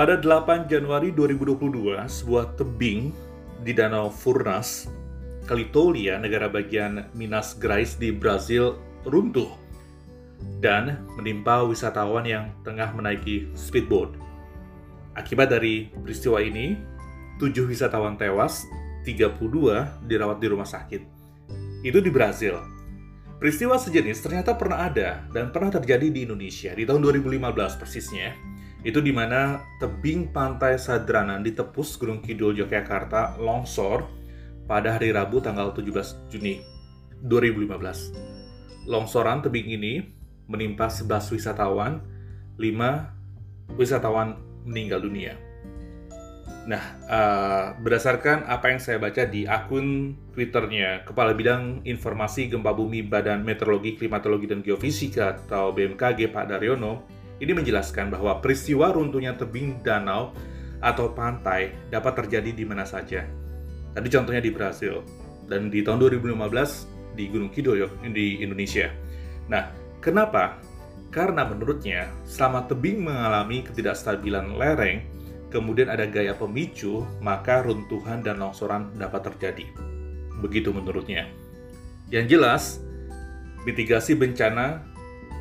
Pada 8 Januari 2022, sebuah tebing di Danau Furnas, Kalitolia, negara bagian Minas Gerais di Brazil, runtuh dan menimpa wisatawan yang tengah menaiki speedboat. Akibat dari peristiwa ini, tujuh wisatawan tewas, 32 dirawat di rumah sakit. Itu di Brazil. Peristiwa sejenis ternyata pernah ada dan pernah terjadi di Indonesia di tahun 2015 persisnya itu di mana tebing pantai Sadranan di Tepus Gunung Kidul Yogyakarta longsor pada hari Rabu tanggal 17 Juni 2015. Longsoran tebing ini menimpa 11 wisatawan, 5 wisatawan meninggal dunia. Nah, uh, berdasarkan apa yang saya baca di akun Twitternya Kepala Bidang Informasi Gempa Bumi Badan Meteorologi, Klimatologi, dan Geofisika atau BMKG Pak Daryono, ini menjelaskan bahwa peristiwa runtuhnya tebing danau atau pantai dapat terjadi di mana saja. Tadi contohnya di Brasil dan di tahun 2015 di Gunung Kidul di Indonesia. Nah, kenapa? Karena menurutnya, selama tebing mengalami ketidakstabilan lereng, kemudian ada gaya pemicu, maka runtuhan dan longsoran dapat terjadi. Begitu menurutnya. Yang jelas, mitigasi bencana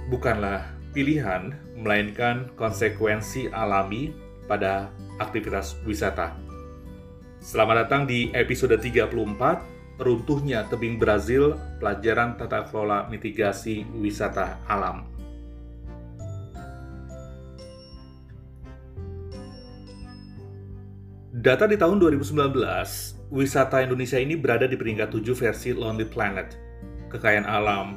bukanlah pilihan, melainkan konsekuensi alami pada aktivitas wisata. Selamat datang di episode 34, Runtuhnya Tebing Brazil, Pelajaran Tata Kelola Mitigasi Wisata Alam. Data di tahun 2019, wisata Indonesia ini berada di peringkat 7 versi Lonely Planet. Kekayaan alam,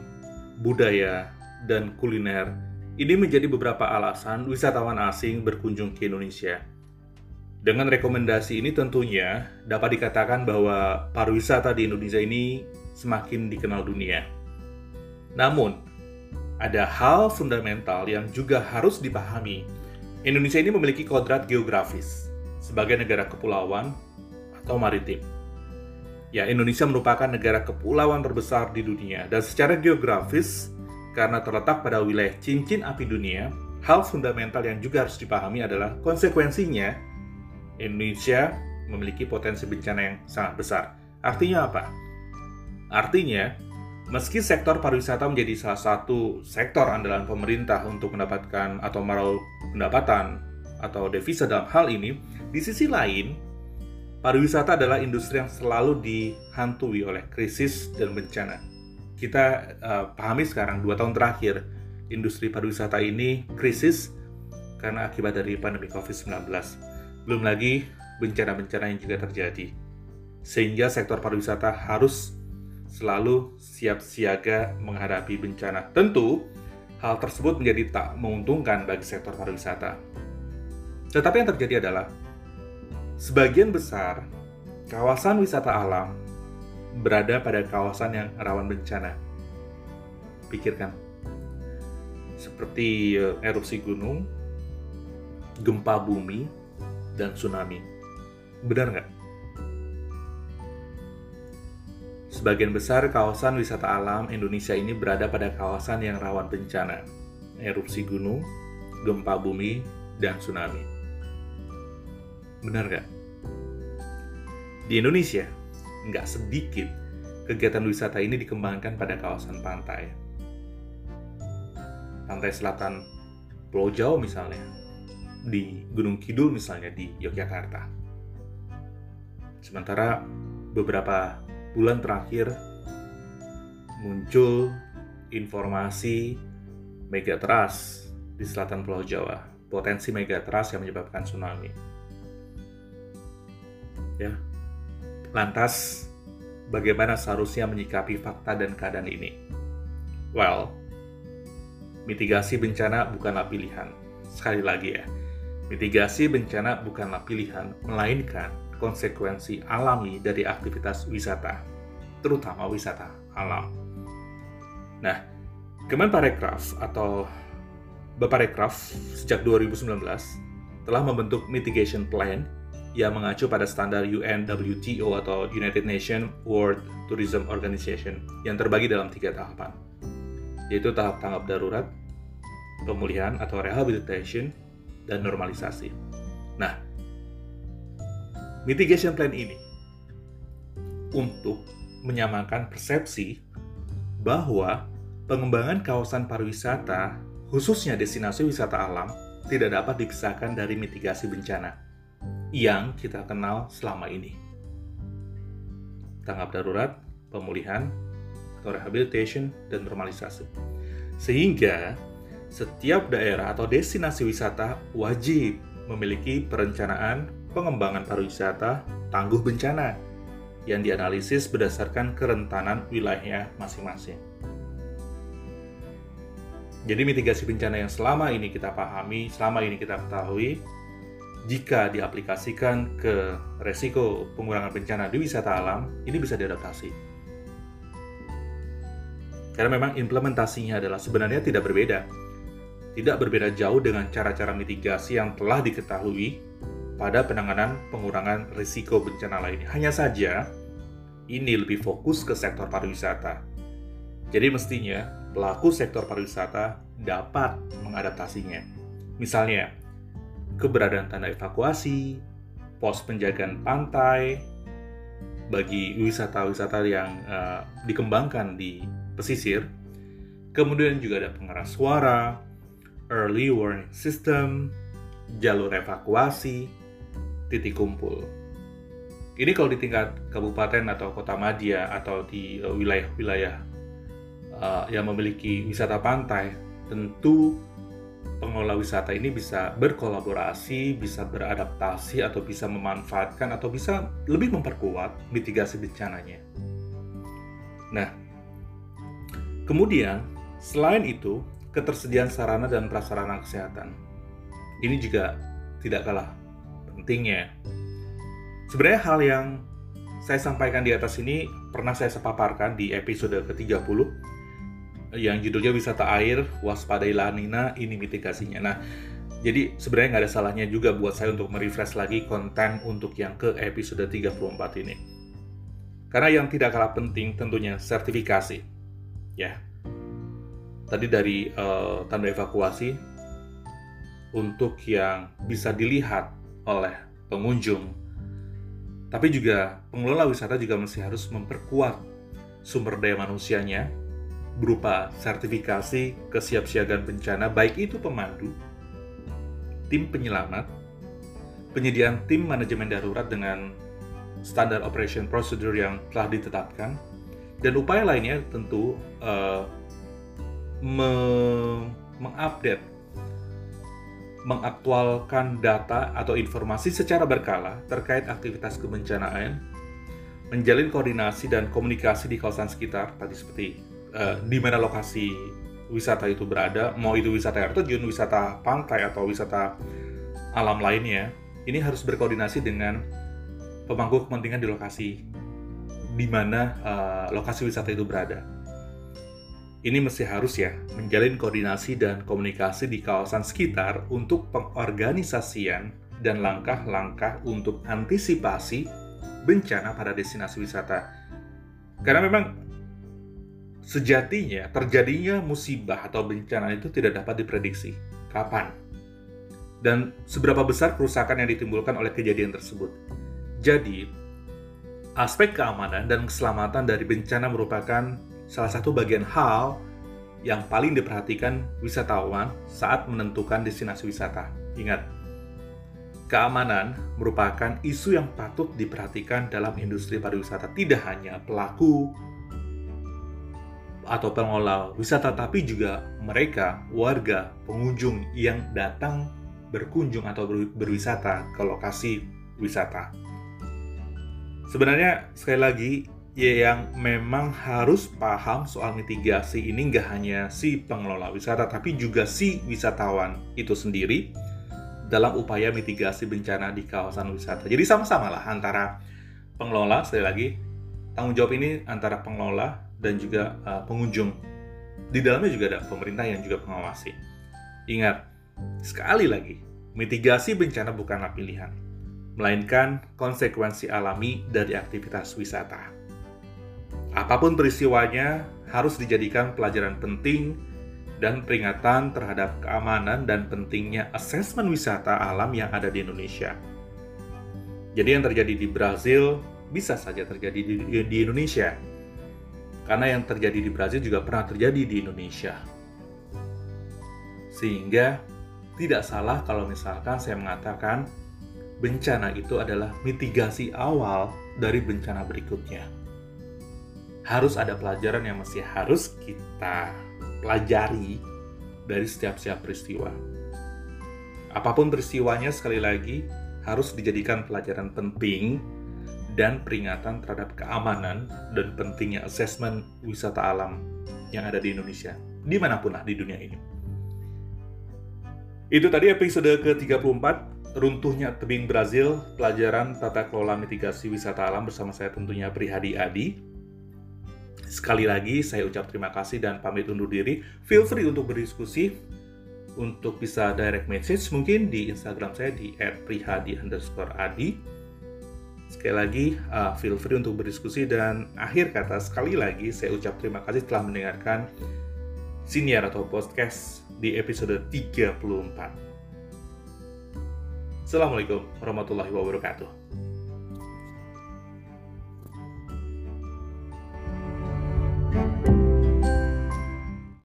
budaya, dan kuliner ini menjadi beberapa alasan wisatawan asing berkunjung ke Indonesia. Dengan rekomendasi ini tentunya dapat dikatakan bahwa pariwisata di Indonesia ini semakin dikenal dunia. Namun, ada hal fundamental yang juga harus dipahami. Indonesia ini memiliki kodrat geografis sebagai negara kepulauan atau maritim. Ya, Indonesia merupakan negara kepulauan terbesar di dunia dan secara geografis karena terletak pada wilayah cincin api dunia, hal fundamental yang juga harus dipahami adalah konsekuensinya Indonesia memiliki potensi bencana yang sangat besar. Artinya apa? Artinya, meski sektor pariwisata menjadi salah satu sektor andalan pemerintah untuk mendapatkan atau meraup pendapatan atau devisa dalam hal ini, di sisi lain, pariwisata adalah industri yang selalu dihantui oleh krisis dan bencana kita uh, pahami sekarang dua tahun terakhir industri pariwisata ini krisis karena akibat dari pandemi COVID-19. Belum lagi bencana-bencana yang juga terjadi. Sehingga sektor pariwisata harus selalu siap siaga menghadapi bencana. Tentu, hal tersebut menjadi tak menguntungkan bagi sektor pariwisata. Tetapi yang terjadi adalah sebagian besar kawasan wisata alam berada pada kawasan yang rawan bencana. Pikirkan, seperti eh, erupsi gunung, gempa bumi, dan tsunami. Benar nggak? Sebagian besar kawasan wisata alam Indonesia ini berada pada kawasan yang rawan bencana, erupsi gunung, gempa bumi, dan tsunami. Benar nggak? Di Indonesia, nggak sedikit kegiatan wisata ini dikembangkan pada kawasan pantai. Pantai selatan Pulau Jawa misalnya, di Gunung Kidul misalnya di Yogyakarta. Sementara beberapa bulan terakhir muncul informasi megatrust di selatan Pulau Jawa, potensi megatrust yang menyebabkan tsunami. Ya, Lantas, bagaimana seharusnya menyikapi fakta dan keadaan ini? Well, mitigasi bencana bukanlah pilihan. Sekali lagi ya, mitigasi bencana bukanlah pilihan, melainkan konsekuensi alami dari aktivitas wisata, terutama wisata alam. Nah, Kemenparekraf atau Baparekraf sejak 2019 telah membentuk mitigation plan yang mengacu pada standar UNWTO atau United Nations World Tourism Organization yang terbagi dalam tiga tahapan, yaitu tahap tanggap darurat, pemulihan atau rehabilitation, dan normalisasi. Nah, mitigation plan ini untuk menyamakan persepsi bahwa pengembangan kawasan pariwisata, khususnya destinasi wisata alam, tidak dapat dipisahkan dari mitigasi bencana yang kita kenal selama ini. Tanggap darurat, pemulihan, atau rehabilitation, dan normalisasi. Sehingga setiap daerah atau destinasi wisata wajib memiliki perencanaan pengembangan pariwisata tangguh bencana yang dianalisis berdasarkan kerentanan wilayahnya masing-masing. Jadi mitigasi bencana yang selama ini kita pahami, selama ini kita ketahui, jika diaplikasikan ke resiko pengurangan bencana di wisata alam, ini bisa diadaptasi. Karena memang implementasinya adalah sebenarnya tidak berbeda. Tidak berbeda jauh dengan cara-cara mitigasi yang telah diketahui pada penanganan pengurangan risiko bencana lainnya. Hanya saja, ini lebih fokus ke sektor pariwisata. Jadi mestinya pelaku sektor pariwisata dapat mengadaptasinya. Misalnya, keberadaan tanda evakuasi, pos penjagaan pantai, bagi wisata-wisata yang uh, dikembangkan di pesisir, kemudian juga ada pengeras suara, early warning system, jalur evakuasi, titik kumpul. Ini kalau di tingkat kabupaten atau kota madya atau di eh, wilayah-wilayah uh, yang memiliki wisata pantai, tentu pengelola wisata ini bisa berkolaborasi, bisa beradaptasi, atau bisa memanfaatkan, atau bisa lebih memperkuat mitigasi bencananya. Nah, kemudian selain itu, ketersediaan sarana dan prasarana kesehatan ini juga tidak kalah pentingnya. Sebenarnya hal yang saya sampaikan di atas ini pernah saya sepaparkan di episode ke-30 yang judulnya wisata air, waspadai La Nina, ini mitigasinya. Nah, jadi sebenarnya nggak ada salahnya juga buat saya untuk merefresh lagi konten untuk yang ke episode 34 ini. Karena yang tidak kalah penting tentunya sertifikasi. Ya. Tadi dari uh, tanda evakuasi untuk yang bisa dilihat oleh pengunjung. Tapi juga pengelola wisata juga masih harus memperkuat sumber daya manusianya berupa sertifikasi kesiapsiagaan bencana baik itu pemandu, tim penyelamat, penyediaan tim manajemen darurat dengan standar operation procedure yang telah ditetapkan, dan upaya lainnya tentu uh, me mengupdate, mengaktualkan data atau informasi secara berkala terkait aktivitas kebencanaan, menjalin koordinasi dan komunikasi di kawasan sekitar, tadi seperti uh, di mana lokasi wisata itu berada, mau itu wisata air terjun, wisata pantai atau wisata alam lainnya, ini harus berkoordinasi dengan pemangku kepentingan di lokasi di mana uh, lokasi wisata itu berada. Ini mesti harus ya menjalin koordinasi dan komunikasi di kawasan sekitar untuk pengorganisasian dan langkah-langkah untuk antisipasi bencana pada destinasi wisata. Karena memang Sejatinya, terjadinya musibah atau bencana itu tidak dapat diprediksi. Kapan? Dan seberapa besar kerusakan yang ditimbulkan oleh kejadian tersebut. Jadi, aspek keamanan dan keselamatan dari bencana merupakan salah satu bagian hal yang paling diperhatikan wisatawan saat menentukan destinasi wisata. Ingat, keamanan merupakan isu yang patut diperhatikan dalam industri pariwisata. Tidak hanya pelaku atau pengelola wisata, tapi juga mereka, warga, pengunjung yang datang berkunjung atau berwisata ke lokasi wisata. Sebenarnya, sekali lagi, ya yang memang harus paham soal mitigasi ini nggak hanya si pengelola wisata, tapi juga si wisatawan itu sendiri dalam upaya mitigasi bencana di kawasan wisata. Jadi sama-sama lah antara pengelola, sekali lagi, tanggung jawab ini antara pengelola dan juga uh, pengunjung. Di dalamnya juga ada pemerintah yang juga mengawasi. Ingat, sekali lagi, mitigasi bencana bukanlah pilihan, melainkan konsekuensi alami dari aktivitas wisata. Apa pun peristiwanya, harus dijadikan pelajaran penting dan peringatan terhadap keamanan dan pentingnya asesmen wisata alam yang ada di Indonesia. Jadi yang terjadi di Brazil bisa saja terjadi di, di Indonesia. Karena yang terjadi di Brazil juga pernah terjadi di Indonesia. Sehingga tidak salah kalau misalkan saya mengatakan bencana itu adalah mitigasi awal dari bencana berikutnya. Harus ada pelajaran yang masih harus kita pelajari dari setiap-setiap peristiwa. Apa pun peristiwanya, sekali lagi, harus dijadikan pelajaran penting dan peringatan terhadap keamanan dan pentingnya asesmen wisata alam yang ada di Indonesia, di mana pun lah di dunia ini. Itu tadi episode ke-34, Runtuhnya Tebing Brazil, pelajaran tata kelola mitigasi wisata alam bersama saya tentunya Prihadi Adi. Sekali lagi saya ucap terima kasih dan pamit undur diri. Feel free untuk berdiskusi untuk bisa direct message mungkin di Instagram saya di @prihadi underscore adi. Sekali lagi, uh, feel free untuk berdiskusi dan akhir kata sekali lagi saya ucap terima kasih telah mendengarkan siniar atau podcast di episode 34. Assalamualaikum warahmatullahi wabarakatuh.